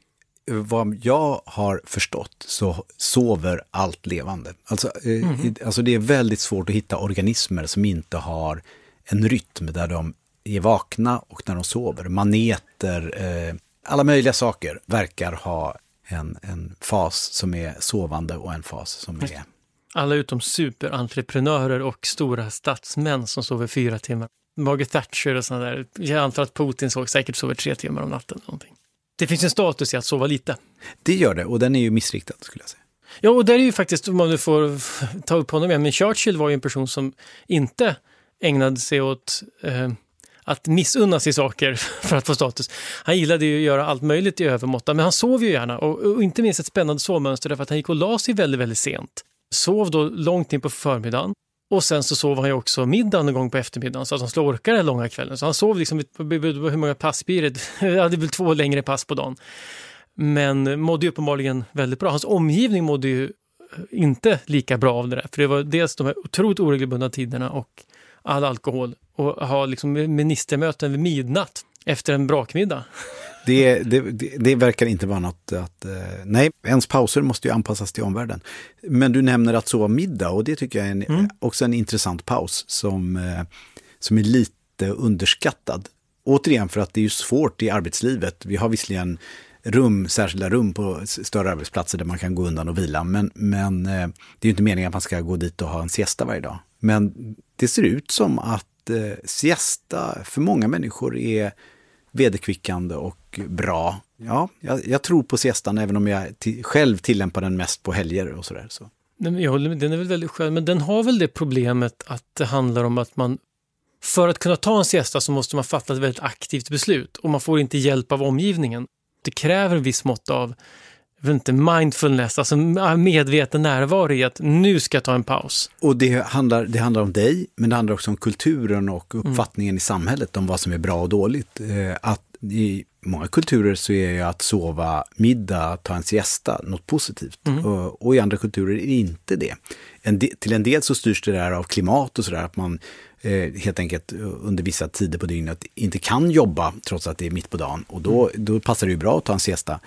vad jag har förstått så sover allt levande. Alltså, i- alltså det är väldigt svårt att hitta organismer som inte har en rytm där de är vakna och när de sover. Maneter, eh, alla möjliga saker verkar ha en, en fas som är sovande och en fas som är... Alla utom superentreprenörer och stora statsmän som sover fyra timmar. Margaret Thatcher och sådana där. Jag antar att Putin såg säkert sover tre timmar om natten. Eller någonting. Det finns en status i att sova lite. Det gör det och den är ju missriktad skulle jag säga. Ja, och där är ju faktiskt, om man nu får ta upp honom igen, men Churchill var ju en person som inte ägnade sig åt eh, att missunna sig saker för att få status. Han gillade ju att göra allt möjligt i övermåtta, men han sov ju gärna och, och inte minst ett spännande sovmönster därför att han gick och la sig väldigt, väldigt sent. Sov då långt in på förmiddagen och sen så sov han ju också middag någon gång på eftermiddagen så att han skulle orka den långa kvällen. Så han sov liksom, hur många pass blir det? Ja, det är väl två längre pass på dagen. Men mådde ju uppenbarligen väldigt bra. Hans omgivning mådde ju eh, inte lika bra av det där. För det var dels de här otroligt oregelbundna tiderna och all alkohol. Och ha liksom ministermöten vid midnatt efter en brakmiddag. Det, det, det, verkar inte vara något att... Eh, nej, ens pauser måste ju anpassas till omvärlden. Men du nämner att sova middag och det tycker jag är en, Mm. också en intressant paus som, eh, som är lite underskattad. Återigen för att det är ju svårt i arbetslivet. Vi har visserligen rum, särskilda rum på större arbetsplatser där man kan gå undan och vila. Men, men eh, det är ju inte meningen att man ska gå dit och ha en siesta varje dag. Men det ser ut som att siesta för många människor är vederkvickande och bra. Ja, jag, jag tror på siestan även om jag själv tillämpar den mest på helger och sådär. Så. Ja, den är väl väldigt skön, men den har väl det problemet att det handlar om att man för att kunna ta en siesta så måste man fatta ett väldigt aktivt beslut och man får inte hjälp av omgivningen. Det kräver en viss mått av inte, mindfulness, alltså medveten närvaro i att nu ska jag ta en paus. Och det handlar, det handlar om dig, men det handlar också om kulturen och mm. uppfattningen mm. i samhället om vad som är bra och dåligt. Eh, att i många kulturer så är ju att sova middag, ta en siesta, något positivt. Mm. Och, och, i andra kulturer är det inte det. En de, till en del så styrs det där av klimat och sådär, att man eh, helt enkelt under vissa tider på dygnet inte kan jobba trots att det är mitt på dagen. Och då, mm. då passar det ju bra att ta en siesta.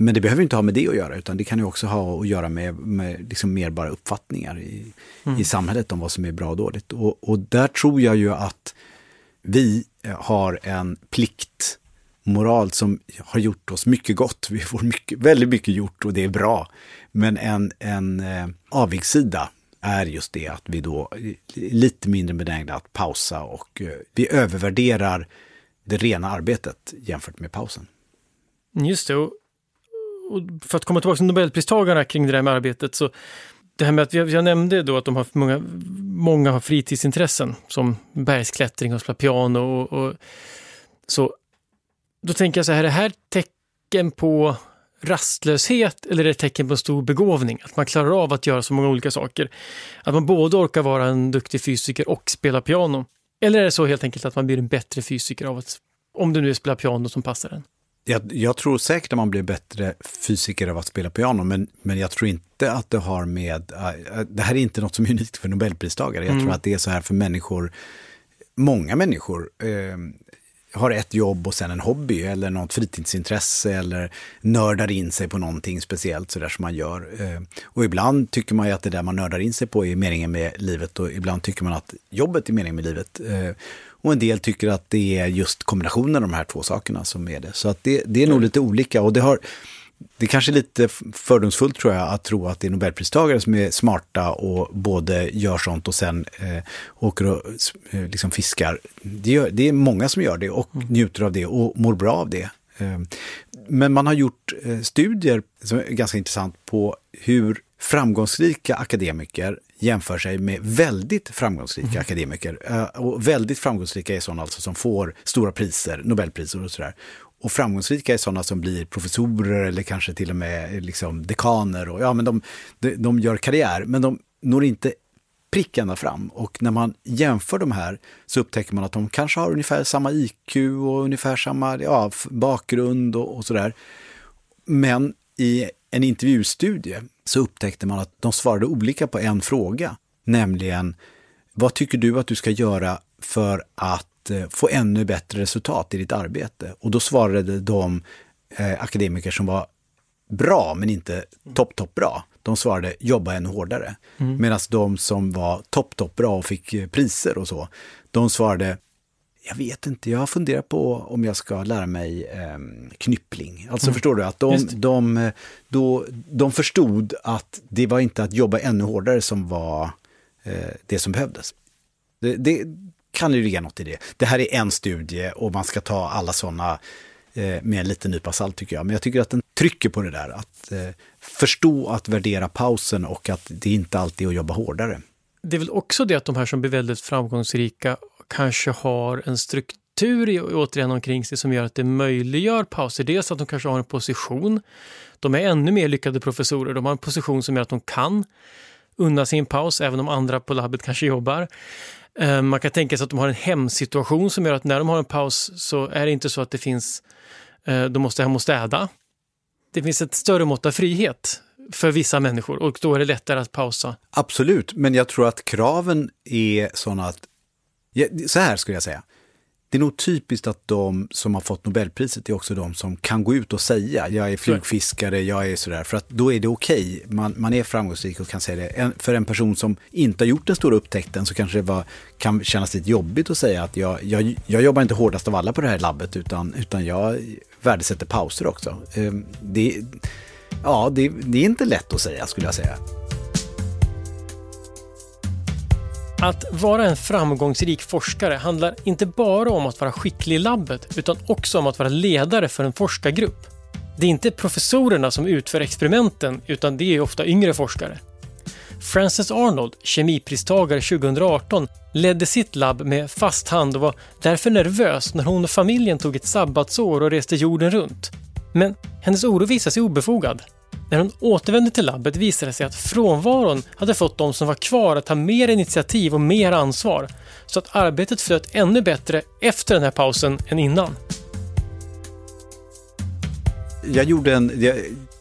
Men det behöver inte ha med det att göra, utan det kan ju också ha att göra med, med liksom mer bara uppfattningar i, mm. i samhället om vad som är bra och dåligt. Och, och där tror jag ju att vi har en plikt moral som har gjort oss mycket gott. Vi får mycket, väldigt mycket gjort och det är bra. Men en, en eh, avigsida är just det att vi då är lite mindre benägna att pausa och eh, vi övervärderar det rena arbetet jämfört med pausen. Just det. Och, för att komma tillbaka till Nobelpristagarna kring det där med arbetet så det här med att jag, jag nämnde då att de har många, många har fritidsintressen som bergsklättring och spela piano och, och så då tänker jag så här, är det här tecken på rastlöshet eller är det tecken på stor begåvning? Att man klarar av att göra så många olika saker. Att man både orkar vara en duktig fysiker och spela piano. Eller är det så helt enkelt att man blir en bättre fysiker av att, om du nu spelar piano som passar en? Jag, jag, tror säkert att man blir bättre fysiker av att spela piano, men, men jag tror inte att det har med... Äh, det här är inte något som är unikt för nobelpristagare. Jag mm. tror att det är så här för människor, många människor. Eh, har ett jobb och sen en hobby eller något fritidsintresse eller nördar in sig på någonting speciellt sådär som man gör. Eh, och ibland tycker man ju att det där man nördar in sig på är meningen med livet och ibland tycker man att jobbet är meningen med livet. Och en del tycker att det är just kombinationen av de här två sakerna som är det. Så att det, det är nog lite olika och det har det är kanske lite fördomsfullt tror jag att tro att det är nobelpristagare som är smarta och både gör sånt och sen eh, åker och eh, liksom fiskar. Det, gör, det, är många som gör det och mm. njuter av det och mår bra av det. Eh, men man har gjort eh, studier som är ganska intressant på hur framgångsrika akademiker jämför sig med väldigt framgångsrika mm. akademiker. Eh, och väldigt framgångsrika är sådana alltså som får stora priser, Nobelpriser och sådär. Och framgångsrika är sådana som blir professorer eller kanske till och med liksom dekaner. Och, ja, men de, de, de gör karriär, men de når inte prick ända fram. Och när man jämför de här så upptäcker man att de kanske har ungefär samma IQ och ungefär samma ja, bakgrund och, och sådär. Men i en intervjustudie så upptäckte man att de svarade olika på en fråga, nämligen vad tycker du att du ska göra för att Eh, få ännu bättre resultat i ditt arbete. Och då svarade de eh, akademiker som var bra, men inte topp, topp bra. De svarade jobba ännu hårdare. Mm. Medan de som var topp, topp bra och fick eh, priser och så, de svarade jag vet inte, jag har funderat på om jag ska lära mig eh, knyppling. Alltså mm. förstår du, att de, de, då, de förstod att det var inte att jobba ännu hårdare som var eh, det som behövdes. Det, det, kan ju ligga något i det. Det här är en studie och man ska ta alla sådana eh, med en liten nypa salt tycker jag. Men jag tycker att den trycker på det där, att eh, förstå att värdera pausen och att det inte alltid är att jobba hårdare. Det är väl också det att de här som blir väldigt framgångsrika kanske har en struktur återigen omkring sig som gör att det möjliggör pauser. Dels att de kanske har en position. De är ännu mer lyckade professorer. De har en position som gör att de kan unna sig en paus, även om andra på labbet kanske jobbar. Eh, man kan tänka sig att de har en hemsituation som gör att när de har en paus så är det inte så att det finns, eh, de måste hem och städa. Det finns ett större mått av frihet för vissa människor och då är det lättare att pausa. Absolut, men jag tror att kraven är sådana att, så här skulle jag säga, det är nog typiskt att de som har fått Nobelpriset är också de som kan gå ut och säga jag är flugfiskare, jag är sådär. För att då är det okej. Okay. Man, man är framgångsrik och kan säga det. En, för en person som inte har gjort den stora upptäckten så kanske det var, kan kännas lite jobbigt att säga att jag, jag, jag jobbar inte hårdast av alla på det här labbet utan, utan jag värdesätter pauser också. Ehm, det, ja, det, det är inte lätt att säga skulle jag säga. Att vara en framgångsrik forskare handlar inte bara om att vara skicklig i labbet utan också om att vara ledare för en forskargrupp. Det är inte professorerna som utför experimenten utan det är ofta yngre forskare. Frances Arnold, kemipristagare 2018, ledde sitt labb med fast hand och var därför nervös när hon och familjen tog ett sabbatsår och reste jorden runt. Men hennes oro visade sig obefogad. När hon återvände till labbet visade det sig att frånvaron hade fått de som var kvar att ta mer initiativ och mer ansvar, så att arbetet flöt ännu bättre efter den här pausen än innan. Jag gjorde en... Jag,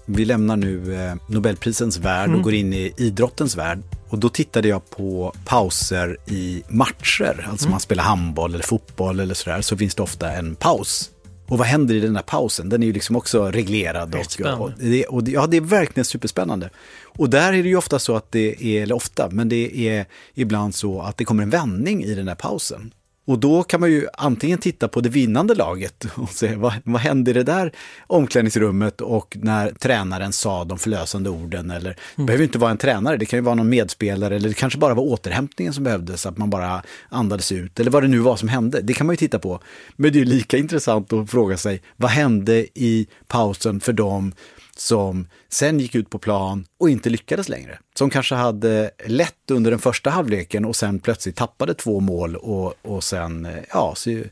vi lämnar nu eh, Nobelprisens värld och mm. går in i idrottens värld. Och då tittade jag på pauser i matcher, alltså mm. man spelar handboll eller fotboll eller sådär, så finns det ofta en paus och vad händer i den här pausen? Den är ju liksom också reglerad. Och, och, det, och ja, det är verkligen superspännande. Och där är det ju ofta så att det är, eller ofta, men det är ibland så att det kommer en vändning i den här pausen. Och då kan man ju antingen titta på det vinnande laget och se vad, vad hände i det där omklädningsrummet och när tränaren sa de förlösande orden. Eller, mm. Det behöver inte vara en tränare, det kan ju vara någon medspelare eller det kanske bara var återhämtningen som behövdes, att man bara andades ut eller vad det nu var som hände. Det kan man ju titta på. Men det är ju lika intressant att fråga sig, vad hände i pausen för dem som sen gick ut på plan och inte lyckades längre. Som kanske hade lätt under den första halvleken och sen plötsligt tappade två mål och, och sen, ja, så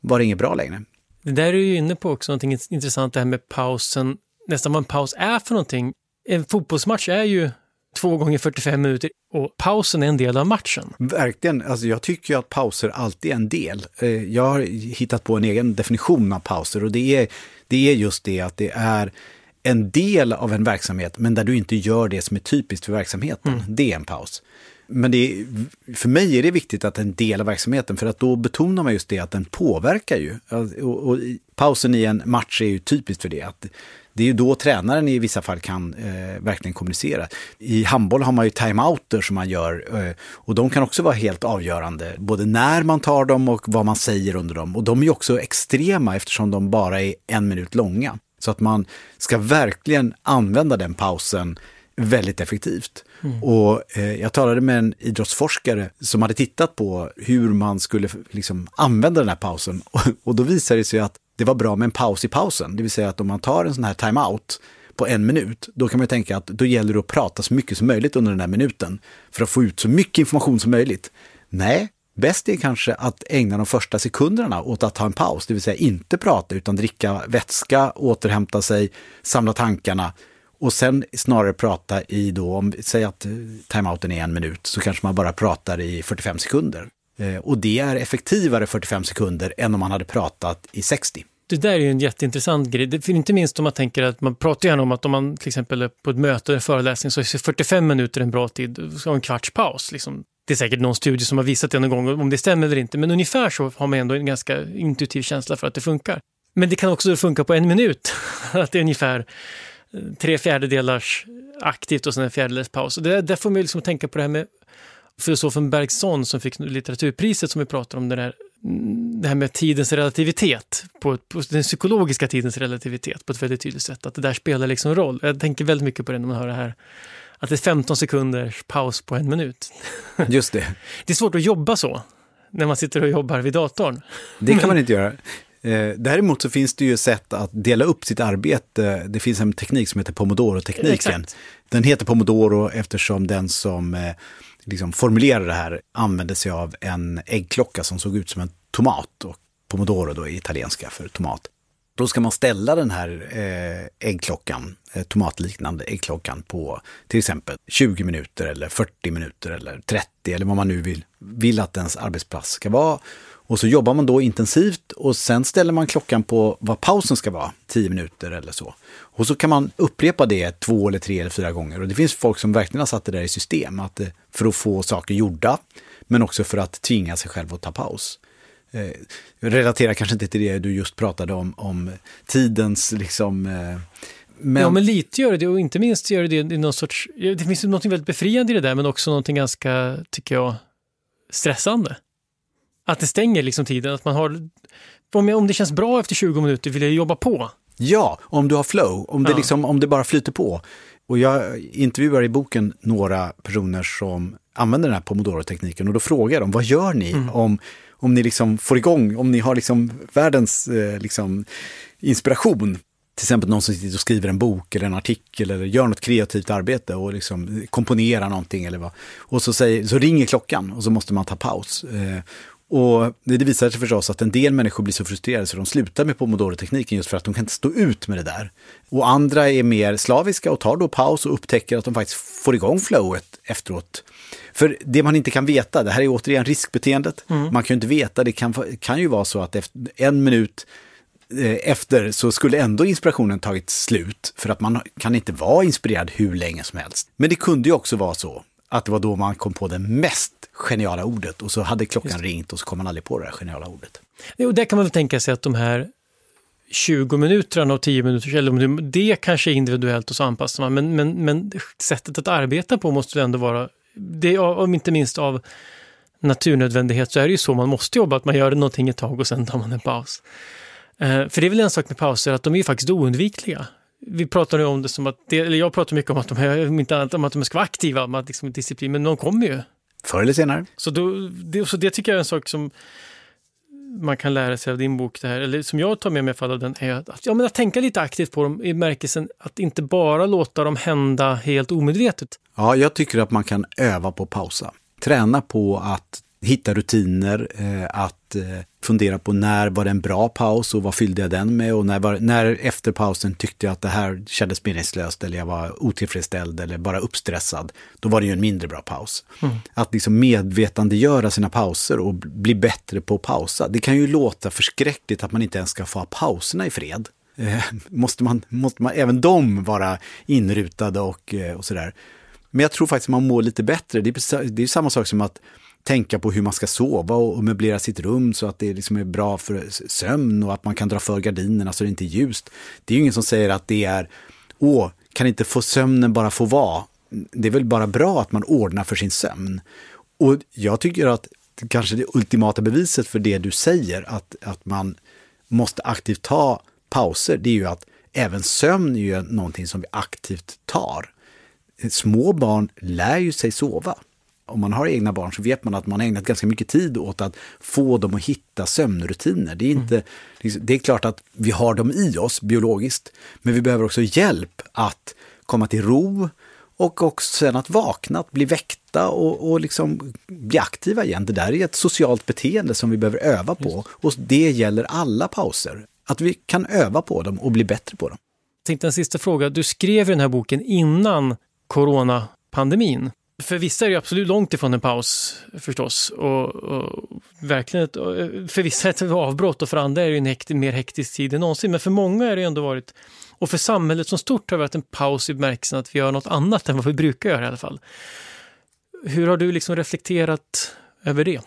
var det inget bra längre. Det där är ju inne på också någonting intressant, det här med pausen, nästan vad en paus är för någonting. En fotbollsmatch är ju två gånger 45 minuter och pausen är en del av matchen. Verkligen, alltså jag tycker att pauser alltid är en del. Eh, jag har hittat på en egen definition av pauser och det är, det är just det att det är en del av en verksamhet, men där du inte gör det som är typiskt för verksamheten. Mm. Det är en paus. Men är, för mig är det viktigt att en del av verksamheten, för att då betonar man just det att den påverkar ju. Och, och pausen i en match är ju typiskt för det. Att det är ju då tränaren i vissa fall kan eh, verkligen kommunicera. I handboll har man ju timeouter som man gör eh, och de kan också vara helt avgörande. Både när man tar dem och vad man säger under dem. Och de är ju också extrema eftersom de bara är en minut långa. Så att man ska verkligen använda den pausen väldigt effektivt. Mm. Och eh, jag talade med en idrottsforskare som hade tittat på hur man skulle liksom, använda den här pausen. Och, och då visade det sig att det var bra med en paus i pausen. Det vill säga att om man tar en sån här timeout på en minut, då kan man tänka att då gäller det att prata så mycket som möjligt under den här minuten för att få ut så mycket information som möjligt. Nej, Bäst är kanske att ägna de första sekunderna åt att ta en paus, det vill säga inte prata utan dricka vätska, återhämta sig, samla tankarna och sen snarare prata i då, om säg att eh, timeouten är en minut, så kanske man bara pratar i 45 sekunder. Eh, och det är effektivare 45 sekunder än om man hade pratat i 60. Det där är ju en jätteintressant grej. Det, inte minst om man tänker att man pratar gärna om att om man till exempel är på ett möte eller föreläsning så är 45 minuter en bra tid, så en kvarts paus. Liksom. Det är säkert någon studie som har visat det någon gång, om det stämmer eller inte, men ungefär så har man ändå en ganska intuitiv känsla för att det funkar. Men det kan också funka på en minut, att det är ungefär eh, tre fjärdedelars aktivt och sen en fjärdedels paus. det, där får man liksom tänka på det här med filosofen Bergson som fick litteraturpriset som vi pratar om, det, där, mm, det här med tidens relativitet, på, på, den psykologiska tidens relativitet på ett väldigt tydligt sätt, att det där spelar liksom roll. Jag tänker väldigt mycket på det när man hör det här att det är 15 sekunders paus på en minut. Just det. Det är svårt att jobba så när man sitter och jobbar vid datorn. Det kan man inte göra. Eh, däremot så finns det ju sätt att dela upp sitt arbete. Det finns en teknik som heter Pomodoro-tekniken. Den heter Pomodoro eftersom den som eh, liksom formulerar det här använde sig av en äggklocka som såg ut som en tomat. Och Pomodoro då är italienska för tomat. Då ska man ställa den här eh, äggklockan, eh, tomatliknande äggklockan på till exempel 20 minuter eller 40 minuter eller 30 eller vad man nu vill, vill att ens arbetsplats ska vara. Och så jobbar man då intensivt och sen ställer man klockan på vad pausen ska vara, 10 minuter eller så. Och så kan man upprepa det två eller tre eller fyra gånger. Och det finns folk som verkligen har satt det där i system, att, eh, för att få saker gjorda, men också för att tvinga sig själv att ta paus. Eh, relaterar kanske inte till det du just pratade om, om tidens liksom... Eh, men... Ja, men lite gör det och inte minst gör det i någon sorts... Det finns något väldigt befriande i det där, men också något ganska, tycker jag, stressande. Att det stänger liksom tiden, att man har... Om, jag, om det känns bra efter 20 minuter vill jag jobba på. Ja, om du har flow, om det, ja. liksom, om det bara flyter på. Och jag intervjuar i boken några personer som använder den här pomodoro-tekniken och då frågar dem, vad gör ni mm. om, om ni liksom får igång, om ni har liksom världens eh, liksom inspiration till exempel någon som sitter och skriver en bok eller en artikel eller gör något kreativt arbete och liksom komponerar någonting eller vad. Och så, säger, så ringer klockan och så måste man ta paus. Eh, och det visar sig förstås att en del människor blir så frustrerade så de slutar med pomodoro-tekniken just för att de kan inte stå ut med det där. Och andra är mer slaviska och tar då paus och upptäcker att de faktiskt får igång flowet efteråt. För det man inte kan veta, det här är återigen riskbeteendet, mm. man kan ju inte veta, det kan, kan ju vara så att efter en minut eh, efter så skulle ändå inspirationen tagit slut för att man kan inte vara inspirerad hur länge som helst. Men det kunde ju också vara så att det var då man kom på det mest geniala ordet och så hade klockan ringt och så kom man aldrig på det här geniala ordet. Och där kan man väl tänka sig att de här 20 minuterna och 10 minuter, eller det kanske är individuellt och så anpassar man, men, men, men sättet att arbeta på måste ändå vara, det, om inte minst av naturnödvändighet så är det ju så man måste jobba, att man gör någonting ett tag och sen tar man en paus. Eh, för det är väl en sak med pauser, att de är ju faktiskt oundvikliga vi pratar nu om det som att, det, eller jag pratar mycket om att de, är, inte annat, om att de ska vara aktiva, om att liksom disciplin, men de kommer ju. Förr eller senare. Så, då, det, så det tycker jag är en sak som man kan lära sig av din bok, det här, eller som jag tar med mig av den, är att, ja, men att tänka lite aktivt på dem i märkelsen att inte bara låta dem hända helt omedvetet. Ja, jag tycker att man kan öva på att pausa. Träna på att hitta rutiner, eh, att eh, fundera på när var det en bra paus och vad fyllde jag den med och när, var, när efter pausen tyckte jag att det här kändes meningslöst eller jag var otillfredsställd eller bara uppstressad. Då var det ju en mindre bra paus. Mm. Att liksom medvetandegöra sina pauser och bli bättre på att pausa. Det kan ju låta förskräckligt att man inte ens ska få ha pauserna i fred. Eh, måste, man, måste man även de vara inrutade och, eh, och sådär. Men jag tror faktiskt man mår lite bättre. Det är, det är samma sak som att tänka på hur man ska sova och möblera sitt rum så att det liksom är bra för sömn och att man kan dra för gardinerna så det inte är ljust. Det är ju ingen som säger att det är, åh, kan inte få sömnen bara få vara? Det är väl bara bra att man ordnar för sin sömn. Och jag tycker att kanske det ultimata beviset för det du säger, att, att man måste aktivt ta pauser, det är ju att även sömn är ju någonting som vi aktivt tar. Små barn lär ju sig sova om man har egna barn så vet man att man har ägnat ganska mycket tid åt att få dem att hitta sömnrutiner. Det är, inte, mm. Det är klart att vi har dem i oss biologiskt, men vi behöver också hjälp att komma till ro och också sen att vakna, att bli väckta och, och liksom bli aktiva igen. Det där är ett socialt beteende som vi behöver öva på Just. och det gäller alla pauser. Att vi kan öva på dem och bli bättre på dem. Jag tänkte en sista fråga. Du skrev den här boken innan coronapandemin. För vissa är det absolut långt ifrån en paus förstås. Och, och verkligen ett, för vissa är det ett avbrott och för andra är det en hekt, mer hektisk tid än någonsin. Men för många har det ändå varit, och för samhället som stort har det varit en paus i bemärkelsen att vi gör något annat än vad vi brukar göra i alla fall. Hur har du liksom reflekterat över det?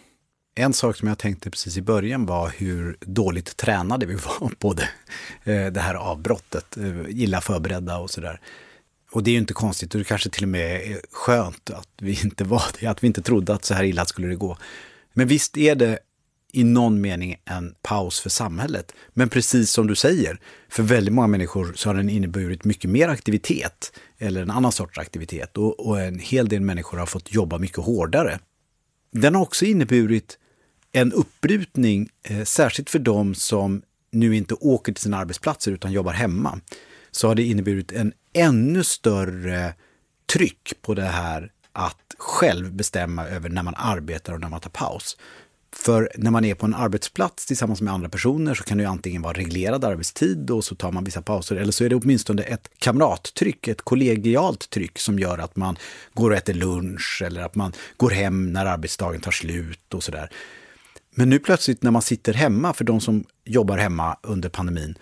En sak som jag tänkte precis i början var hur dåligt tränade vi var på det, eh, det här avbrottet, eh, illa förberedda och sådär. Och det är ju inte konstigt och det kanske till och med är skönt att vi inte var det, att vi inte trodde att så här illa skulle det gå. Men visst är det i någon mening en paus för samhället. Men precis som du säger, för väldigt många människor så har den inneburit mycket mer aktivitet eller en annan sorts aktivitet och, och en hel del människor har fått jobba mycket hårdare. Den har också inneburit en uppbrutning, eh, särskilt för de som nu inte åker till sina arbetsplatser utan jobbar hemma så har det inneburit en ännu större tryck på det här att själv bestämma över när man arbetar och när man tar paus. För när man är på en arbetsplats tillsammans med andra personer så kan det ju antingen vara reglerad arbetstid och så tar man vissa pauser eller så är det åtminstone ett kamrattryck, ett kollegialt tryck som gör att man går och äter lunch eller att man går hem när arbetsdagen tar slut och sådär. Men nu plötsligt när man sitter hemma, för de som jobbar hemma under pandemin,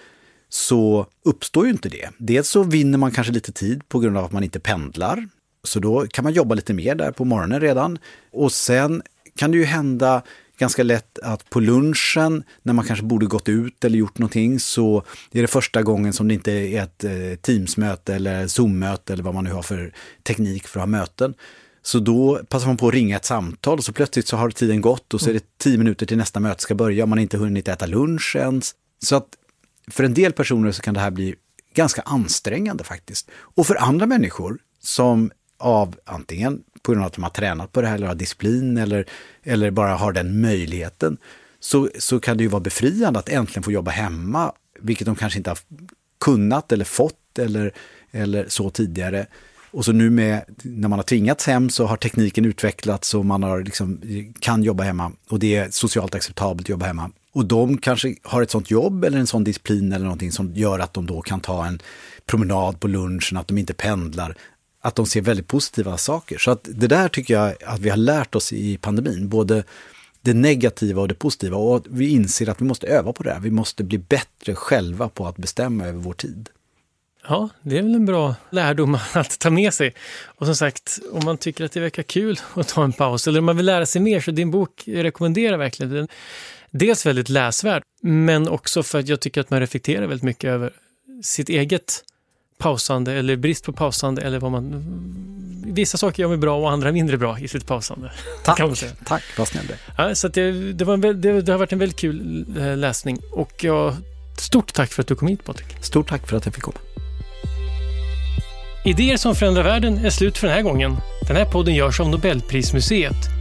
så uppstår ju inte det. Dels så vinner man kanske lite tid på grund av att man inte pendlar. Så då kan man jobba lite mer där på morgonen redan. Och sen kan det ju hända ganska lätt att på lunchen, när man kanske borde gått ut eller gjort någonting, så är det första gången som det inte är ett eh, Teamsmöte eller Zoom-möte eller vad man nu har för teknik för att ha möten. Så då passar man på att ringa ett samtal och så plötsligt så har tiden gått och så är det tio minuter till nästa möte ska börja och man har inte hunnit äta lunch ens. Så att för en del personer så kan det här bli ganska ansträngande faktiskt. Och för andra människor som av antingen på grund av att de har tränat på det här eller har disciplin eller, eller bara har den möjligheten, så, så kan det ju vara befriande att äntligen få jobba hemma, vilket de kanske inte har kunnat eller fått eller, eller så tidigare. Och så nu med, när man har tvingats hem så har tekniken utvecklats och man har liksom, kan jobba hemma och det är socialt acceptabelt att jobba hemma. Och de kanske har ett sånt jobb eller en sån disciplin eller någonting som gör att de då kan ta en promenad på lunchen, att de inte pendlar, att de ser väldigt positiva saker. Så att det där tycker jag att vi har lärt oss i pandemin, både det negativa och det positiva. Och vi inser att vi måste öva på det här. Vi måste bli bättre själva på att bestämma över vår tid. Ja, det är väl en bra lärdom att ta med sig. Och som sagt, om man tycker att det verkar kul att ta en paus eller om man vill lära sig mer så din bok rekommenderar verkligen. Den, dels väldigt läsvärd, men också för att jag tycker att man reflekterar väldigt mycket över sitt eget pausande eller brist på pausande eller vad man... Vissa saker gör mig bra och andra mindre bra i sitt pausande. Tack, tack vad snäll ja, så det, det, var en, det, det, har varit en väldigt kul eh, läsning och jag, stort tack för att du kom hit Patrik. Stort tack för att jag fick komma. Idéer som förändrar världen är slut för den här gången. Den här podden görs av Nobelprismuseet.